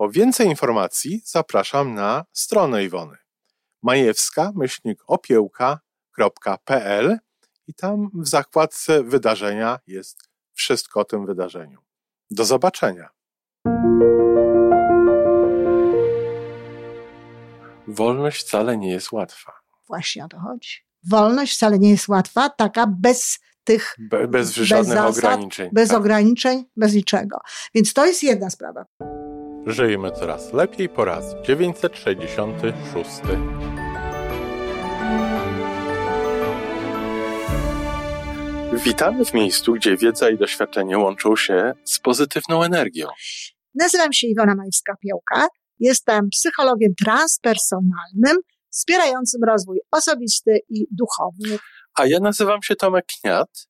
Po więcej informacji zapraszam na stronę Iwony majewska-opiełka.pl i tam w zakładce wydarzenia jest wszystko o tym wydarzeniu. Do zobaczenia. Wolność wcale nie jest łatwa. Właśnie o to chodzi. Wolność wcale nie jest łatwa, taka bez tych. Be, bez żadnych zasad, ograniczeń. Bez tak. ograniczeń, bez niczego. Więc to jest jedna sprawa. Żyjmy coraz lepiej po raz 966. Witamy w miejscu, gdzie wiedza i doświadczenie łączą się z pozytywną energią. Nazywam się Iwona Majewska-Piołka. Jestem psychologiem transpersonalnym, wspierającym rozwój osobisty i duchowy. A ja nazywam się Tomek Kniat.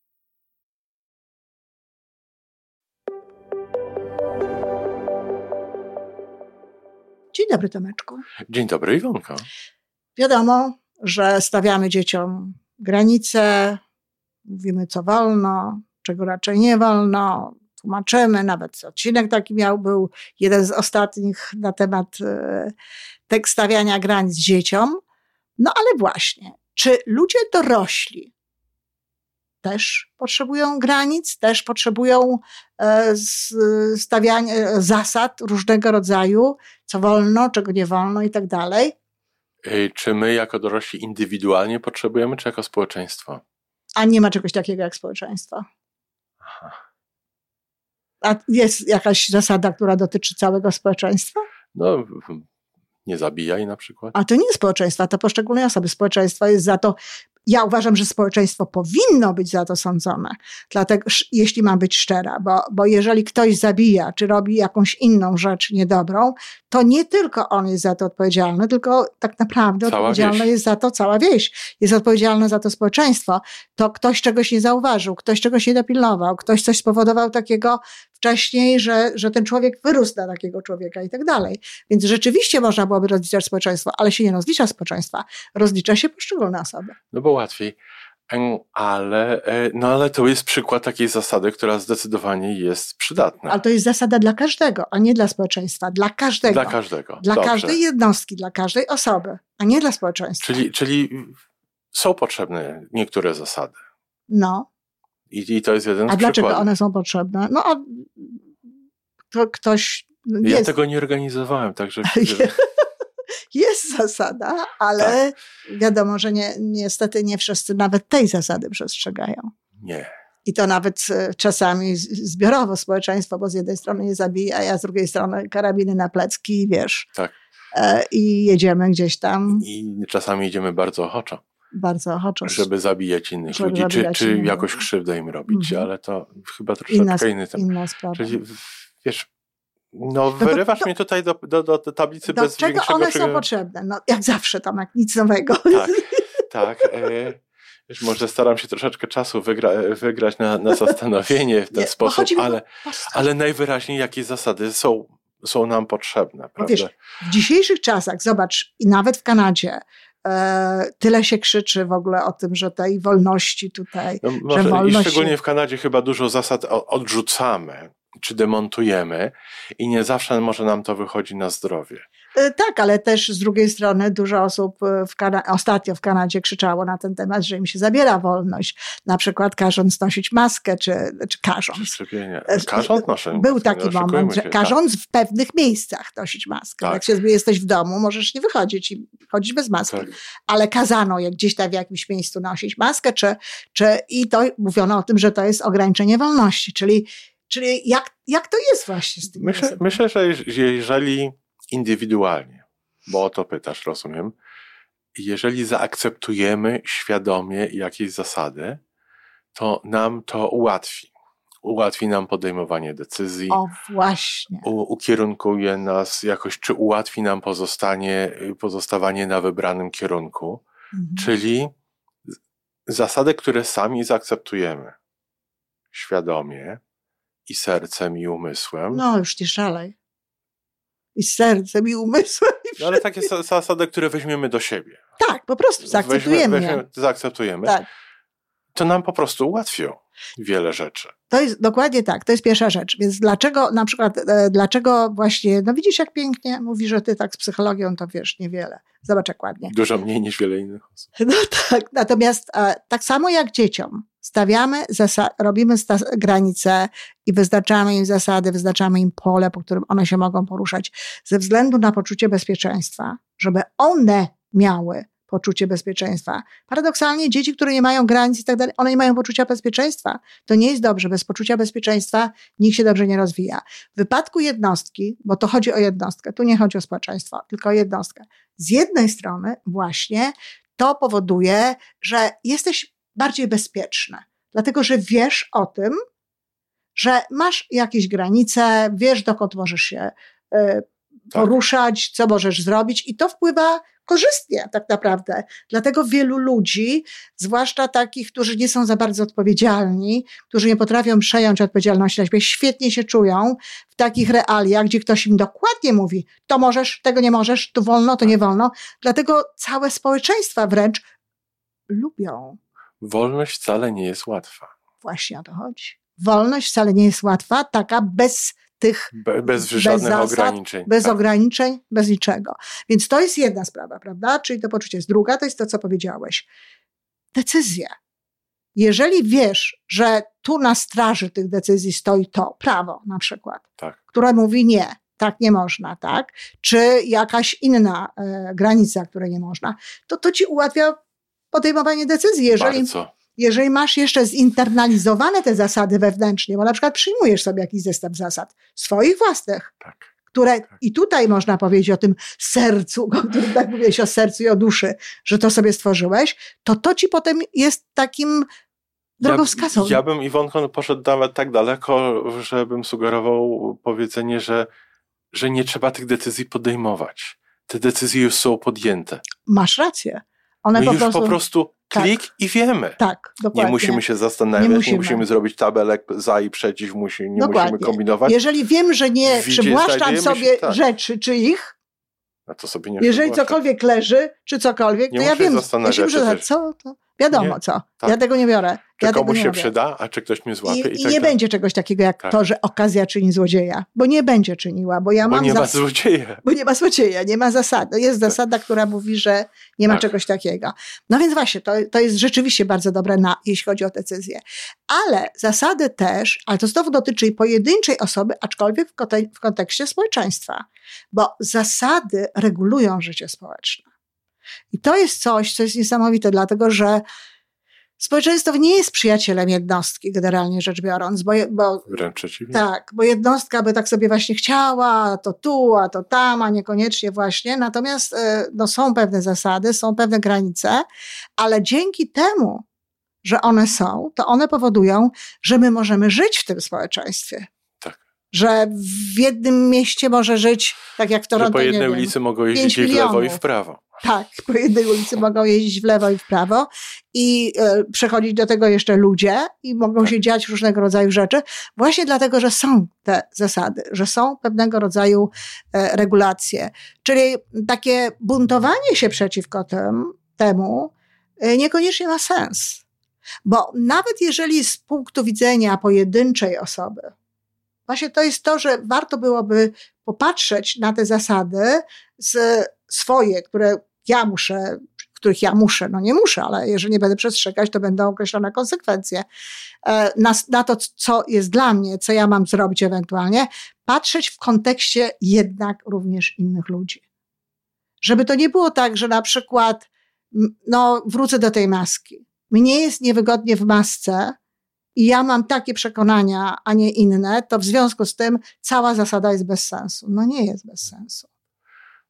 Dzień dobry, Tomeczku. Dzień dobry, Iwonko. Wiadomo, że stawiamy dzieciom granice, mówimy co wolno, czego raczej nie wolno, tłumaczymy, nawet odcinek taki miał, był jeden z ostatnich na temat tak stawiania granic dzieciom. No ale właśnie, czy ludzie dorośli też potrzebują granic, też potrzebują e, stawiania e, zasad różnego rodzaju, co wolno, czego nie wolno i tak dalej. Czy my jako dorośli indywidualnie potrzebujemy, czy jako społeczeństwo? A nie ma czegoś takiego jak społeczeństwo. Aha. A jest jakaś zasada, która dotyczy całego społeczeństwa? No, nie zabijaj na przykład. A to nie jest społeczeństwo, to poszczególne osoby. Społeczeństwo jest za to. Ja uważam, że społeczeństwo powinno być za to sądzone, dlatego, jeśli mam być szczera, bo, bo jeżeli ktoś zabija, czy robi jakąś inną rzecz niedobrą, to nie tylko on jest za to odpowiedzialny, tylko tak naprawdę Cała odpowiedzialna wieś. jest za to cała wieś. Jest odpowiedzialne za to społeczeństwo. To ktoś czegoś nie zauważył, ktoś czegoś nie dopilnował, ktoś coś spowodował takiego wcześniej, że, że ten człowiek wyrósł na takiego człowieka i tak dalej. Więc rzeczywiście można byłoby rozliczać społeczeństwo, ale się nie rozlicza społeczeństwa, rozlicza się poszczególne osoby. No bo łatwiej. Ale, e, no ale to jest przykład takiej zasady, która zdecydowanie jest przydatna. Ale to jest zasada dla każdego, a nie dla społeczeństwa. Dla każdego. Dla każdego. Dla Dobrze. każdej jednostki, dla każdej osoby, a nie dla społeczeństwa. Czyli, czyli są potrzebne niektóre zasady. No. I, i to jest jeden A z dlaczego przykładów. one są potrzebne? No, a to ktoś. Ja Jest, tego nie organizowałem, także jest zasada, ale Tak. wiadomo, że nie, niestety nie wszyscy nawet tej zasady przestrzegają. nie. I to nawet e, czasami zbiorowo społeczeństwo, bo z jednej strony je zabija, a z drugiej strony karabiny na plecki, wiesz. Tak. E, I jedziemy gdzieś tam I czasami idziemy bardzo ochoczo, bardzo ochoczo. żeby zabijać innych Żeby ludzi, czy, zabijać czy innych jakoś krzywdę im robić, Mhm. ale to chyba troszeczkę Inna, inny temat. inna sprawa. Czyli wiesz, no to- wyrywasz to- mnie tutaj do, do, do tablicy Do bez czego większego one są potrzebne? No, jak zawsze, Tomek, nic nowego. Tak, tak. E, wiesz, może staram się troszeczkę czasu wygra, wygrać na, na zastanowienie w ten Nie, bo sposób, ale, ale najwyraźniej jakie zasady są, są nam potrzebne, Bo prawda? wiesz, w dzisiejszych czasach, zobacz, i nawet w Kanadzie, tyle się krzyczy w ogóle o tym, że tej wolności tutaj, No, że może, I wolność szczególnie w Kanadzie chyba dużo zasad odrzucamy czy demontujemy i nie zawsze może nam to wychodzi na zdrowie. E, tak, ale też z drugiej strony dużo osób e, w Kana- ostatnio w Kanadzie krzyczało na ten temat, że im się zabiera wolność. Na przykład każąc nosić maskę, czy, czy każąc. Szczepienie. Każąc noszę Był maskę, taki moment, że się, każąc w pewnych miejscach nosić maskę. Tak. Jak się jesteś w domu, możesz nie wychodzić i chodzić bez maski. Tak. Ale kazano jak gdzieś tam w jakimś miejscu nosić maskę, czy, czy i to mówiono o tym, że to jest ograniczenie wolności. Czyli, czyli jak, jak to jest właśnie z tym? Myślę, myślę, że jeż- jeżeli indywidualnie, bo o to pytasz, rozumiem, jeżeli zaakceptujemy świadomie jakieś zasady, to nam to ułatwi. Ułatwi nam podejmowanie decyzji, O, właśnie. u, ukierunkuje nas jakoś, czy ułatwi nam pozostanie, pozostawanie na wybranym kierunku, Mhm. czyli zasady, które sami zaakceptujemy świadomie i sercem i umysłem. No, już nie szalej. I sercem, i umysłem. I No, ale takie sa- zasady, które weźmiemy do siebie. Tak, po prostu zaakceptujemy je. weźmie- zaakceptujemy. Tak. To nam po prostu ułatwią wiele rzeczy. To jest dokładnie tak, to jest pierwsza rzecz. Więc dlaczego na przykład, e, dlaczego właśnie, no widzisz jak pięknie mówi, że ty tak z psychologią to wiesz niewiele. Zobacz jak ładnie. Dużo mniej niż wiele innych osób. No tak, natomiast e, tak samo jak dzieciom stawiamy, robimy granice i wyznaczamy im zasady, wyznaczamy im pole, po którym one się mogą poruszać ze względu na poczucie bezpieczeństwa, żeby one miały poczucie bezpieczeństwa. Paradoksalnie dzieci, które nie mają granic i tak dalej, one nie mają poczucia bezpieczeństwa. To nie jest dobrze. Bez poczucia bezpieczeństwa nikt się dobrze nie rozwija. W wypadku jednostki, bo to chodzi o jednostkę, tu nie chodzi o społeczeństwo, tylko o jednostkę. Z jednej strony właśnie to powoduje, że jesteś bardziej bezpieczny, dlatego że wiesz o tym, że masz jakieś granice, wiesz dokąd możesz się e, poruszać, co możesz zrobić i to wpływa korzystnie tak naprawdę. Dlatego wielu ludzi, zwłaszcza takich, którzy nie są za bardzo odpowiedzialni, którzy nie potrafią przejąć odpowiedzialności na siebie, świetnie się czują w takich realiach, gdzie ktoś im dokładnie mówi, to możesz, tego nie możesz, to wolno, to nie wolno. Dlatego całe społeczeństwa wręcz lubią. Wolność wcale nie jest łatwa. Właśnie o to chodzi. Wolność wcale nie jest łatwa, taka bez tych Be, bez żadnych zasad, ograniczeń. bez Tak. ograniczeń, bez niczego. Więc to jest jedna sprawa, prawda? Czyli to poczucie jest druga, to jest to, co powiedziałeś. Decyzja. Jeżeli wiesz, że tu na straży tych decyzji stoi to, prawo na przykład, Tak. które mówi nie, tak nie można, tak? Czy jakaś inna e, granica, której nie można, to to ci ułatwia podejmowanie decyzji. Jeżeli, Bardzo. jeżeli masz jeszcze zinternalizowane te zasady wewnętrznie, bo na przykład przyjmujesz sobie jakiś zestaw zasad swoich własnych, Tak. które i tutaj można powiedzieć o tym sercu, tak mówiłeś o sercu i o duszy, że to sobie stworzyłeś, to to ci potem jest takim drogowskazem. Ja, ja bym, Iwonko, poszedł nawet tak daleko, żebym sugerował powiedzenie, że, że nie trzeba tych decyzji podejmować. Te decyzje już są podjęte. Masz rację. One My po już prostu, po prostu tak. klik i wiemy. tak, dokładnie. Nie musimy się zastanawiać, Nie nie musimy. musimy, zrobić tabelek za i przeciw, musi, nie Dokładnie. musimy kombinować. Jeżeli wiem, że nie przywłaszczam sobie się- tak. rzeczy czyich, A to sobie nie jeżeli cokolwiek leży, czy cokolwiek, Nie to ja wiem, zastanawiać ja się muszę też. co, to wiadomo Nie, co, tak. ja tego nie biorę. Czy ja komuś się robię. przyda, a czy ktoś mnie złapie I, i, i tak nie dalej. będzie czegoś takiego jak Tak. to, że okazja czyni złodzieja, bo nie będzie czyniła, bo ja Bo mam nie ma złodzieja. bo nie ma złodzieja, nie ma zasady. Jest zasada, która mówi, że nie ma Tak. czegoś takiego. No więc właśnie, to, to jest rzeczywiście bardzo dobre, na, jeśli chodzi o decyzje. Ale zasady też, ale to znowu dotyczy i pojedynczej osoby, aczkolwiek w, w kontekście społeczeństwa, bo zasady regulują życie społeczne. I to jest coś, co jest niesamowite, dlatego że społeczeństwo nie jest przyjacielem jednostki, generalnie rzecz biorąc, bo, bo Wręcz przeciwnie. tak, bo jednostka by tak sobie właśnie chciała, to tu, a to tam, a niekoniecznie właśnie. Natomiast e, no, są pewne zasady, są pewne granice, ale dzięki temu, że one są, to one powodują, że my możemy żyć w tym społeczeństwie. Że w jednym mieście może żyć, tak jak w Że Toronto, po nie jednej wiem, ulicy mogą pięć jeździć w lewo i w prawo. tak, po jednej ulicy mogą jeździć w lewo i w prawo i e, przechodzić do tego jeszcze ludzie i mogą Tak. się dziać różnego rodzaju rzeczy, właśnie dlatego, że są te zasady, że są pewnego rodzaju e, regulacje. Czyli takie buntowanie się przeciwko tym, temu e, niekoniecznie ma sens. Bo nawet jeżeli z punktu widzenia pojedynczej osoby, Właśnie to jest to, że warto byłoby popatrzeć na te zasady z swoje, które ja muszę, których ja muszę, no nie muszę, ale jeżeli nie będę przestrzegać, to będą określone konsekwencje. E, na, na to, co jest dla mnie, co ja mam zrobić ewentualnie, patrzeć w kontekście jednak również innych ludzi. Żeby to nie było tak, że na przykład, no, wrócę do tej maski. Mnie jest niewygodnie w masce, i ja mam takie przekonania, a nie inne, to w związku z tym cała zasada jest bez sensu. No nie jest bez sensu.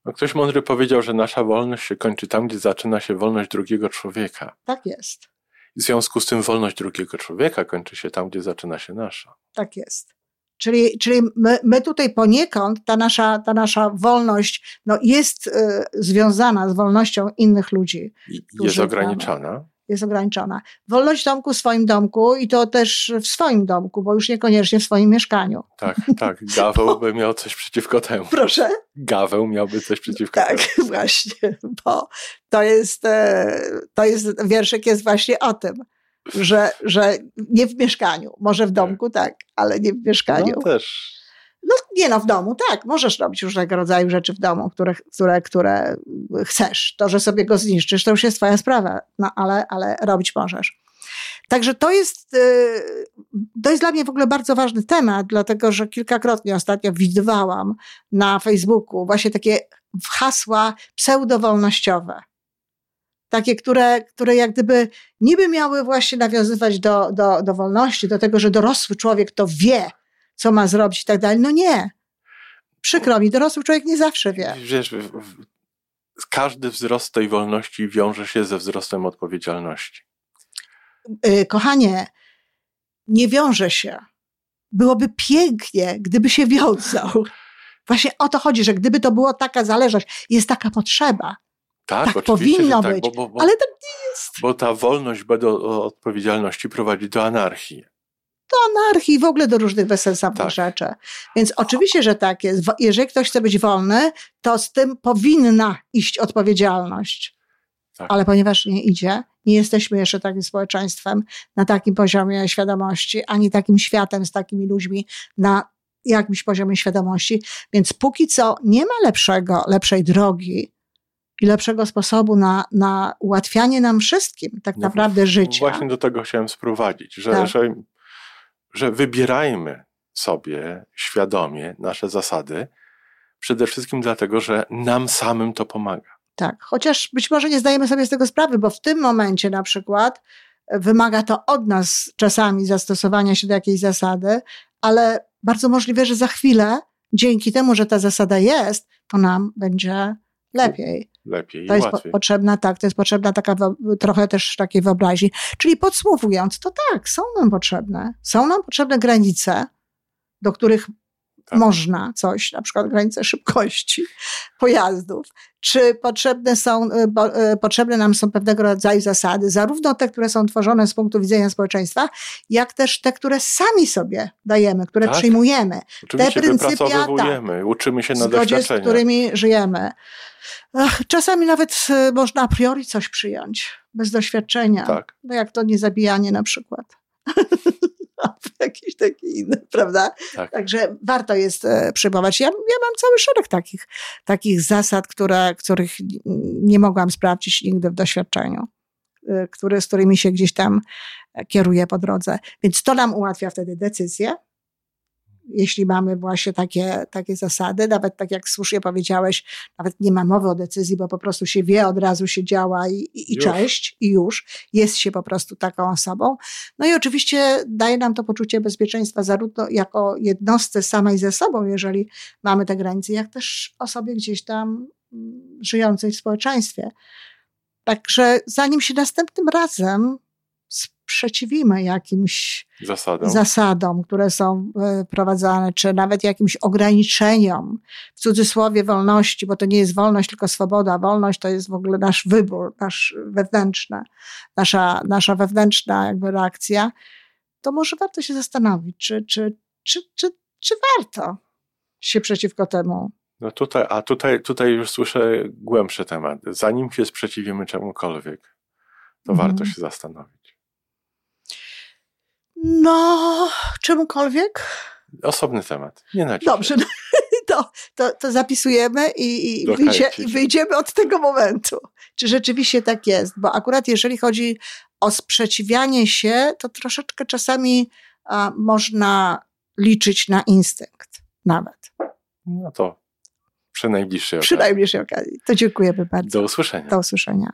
No ktoś mądry powiedział, że nasza wolność się kończy tam, gdzie zaczyna się wolność drugiego człowieka. Tak jest. W związku z tym wolność drugiego człowieka kończy się tam, gdzie zaczyna się nasza. Tak jest. Czyli, czyli my, my tutaj poniekąd, ta nasza, ta nasza wolność no, jest y, związana z wolnością innych ludzi. I jest ograniczona jest ograniczona. Wolność domku w swoim domku i to też w swoim domku, bo już niekoniecznie w swoim mieszkaniu. Tak, tak. Gaweł bo... by miał coś przeciwko temu. Proszę? Gaweł miałby coś przeciwko tak, temu. Tak, właśnie, bo to jest, e, to jest, wierszyk jest właśnie o tym, że, że nie w mieszkaniu, może w domku tak, tak ale nie w mieszkaniu. No też no nie no, w domu, tak, możesz robić różnego rodzaju rzeczy w domu, które, które, które chcesz. To, że sobie go zniszczysz, to już jest twoja sprawa, no ale, ale robić możesz. Także to jest, y, to jest dla mnie w ogóle bardzo ważny temat, dlatego że kilkakrotnie ostatnio widywałam na Facebooku właśnie takie hasła pseudowolnościowe. Takie, które, które jak gdyby niby miały właśnie nawiązywać do, do, do wolności, do tego, że dorosły człowiek to wie, co ma zrobić i tak dalej. No nie. Przykro mi, dorosły człowiek nie zawsze wie. Wiesz, każdy wzrost tej wolności wiąże się ze wzrostem odpowiedzialności. Yy, kochanie, nie wiąże się. Byłoby pięknie, gdyby się wiązał. Właśnie o to chodzi, że gdyby to była taka zależność, jest taka potrzeba. Tak, tak powinno tak, być, bo, bo, bo, ale tak nie jest. Bo ta wolność do odpowiedzialności prowadzi do anarchii do anarchii, w ogóle do różnych bezsensownych tak. rzeczy. Więc oczywiście, że tak jest. Jeżeli ktoś chce być wolny, to z tym powinna iść odpowiedzialność. Tak. Ale ponieważ nie idzie, nie jesteśmy jeszcze takim społeczeństwem na takim poziomie świadomości, ani takim światem z takimi ludźmi na jakimś poziomie świadomości. Więc póki co nie ma lepszego, lepszej drogi i lepszego sposobu na, na ułatwianie nam wszystkim tak no, naprawdę życia. Właśnie do tego chciałem sprowadzić, że, tak. że że wybierajmy sobie świadomie nasze zasady, przede wszystkim dlatego, że nam samym to pomaga. Tak, chociaż być może nie zdajemy sobie z tego sprawy, bo w tym momencie na przykład wymaga to od nas czasami zastosowania się do jakiejś zasady, ale bardzo możliwe, że za chwilę, dzięki temu, że ta zasada jest, to nam będzie lepiej lepiej to jest łatwiej. potrzebna, tak, to jest potrzebna taka trochę też takiej wyobraźni. Czyli podsumowując, to tak, są nam potrzebne. Są nam potrzebne granice, do których tak. można coś, na przykład granice szybkości pojazdów. Czy potrzebne są, y, y, potrzebne nam są pewnego rodzaju zasady, zarówno te, które są tworzone z punktu widzenia społeczeństwa, jak też te, które sami sobie dajemy, które tak. przyjmujemy. Oczywiście te pryncypia, tak, uczymy się na doświadczeniach. z którymi żyjemy. Czasami nawet y, można a priori coś przyjąć, bez doświadczenia. Tak. No jak to niezabijanie na przykład. Jakieś takie inne, prawda? Tak. Także warto jest e, przyjmować. Ja, ja mam cały szereg takich, takich zasad, które, których nie mogłam sprawdzić nigdy w doświadczeniu, e, które, z którymi się gdzieś tam kieruję po drodze. Więc to nam ułatwia wtedy decyzję, jeśli mamy właśnie takie, takie zasady, nawet tak jak słusznie powiedziałeś, nawet nie ma mowy o decyzji, bo po prostu się wie, od razu się działa i, i, i cześć, i już jest się po prostu taką osobą. No i oczywiście daje nam to poczucie bezpieczeństwa zarówno jako jednostce samej ze sobą, jeżeli mamy te granice, jak też osobie gdzieś tam mm, żyjącej w społeczeństwie. Także zanim się następnym razem sprzeciwimy jakimś zasadom. zasadom, które są e, prowadzone, czy nawet jakimś ograniczeniom, w cudzysłowie wolności, bo to nie jest wolność, tylko swoboda. Wolność to jest w ogóle nasz wybór, nasz wewnętrzna, nasza, nasza wewnętrzna jakby reakcja, to może warto się zastanowić, czy, czy, czy, czy, czy warto się przeciwko temu no tutaj, a tutaj, tutaj już słyszę głębszy temat. Zanim się sprzeciwimy czemukolwiek, to mm. warto się zastanowić. No, czemukolwiek? Osobny temat. Nie na dzisiaj. Dobrze, to, to, to zapisujemy i, i, wyjdzie, wyjdziemy od tego momentu. Czy rzeczywiście tak jest? Bo akurat jeżeli chodzi o sprzeciwianie się, to troszeczkę czasami a, można liczyć na instynkt nawet. No to przy najbliższej Przy okazji. najbliższej okazji. To dziękujemy bardzo. Do usłyszenia. Do usłyszenia.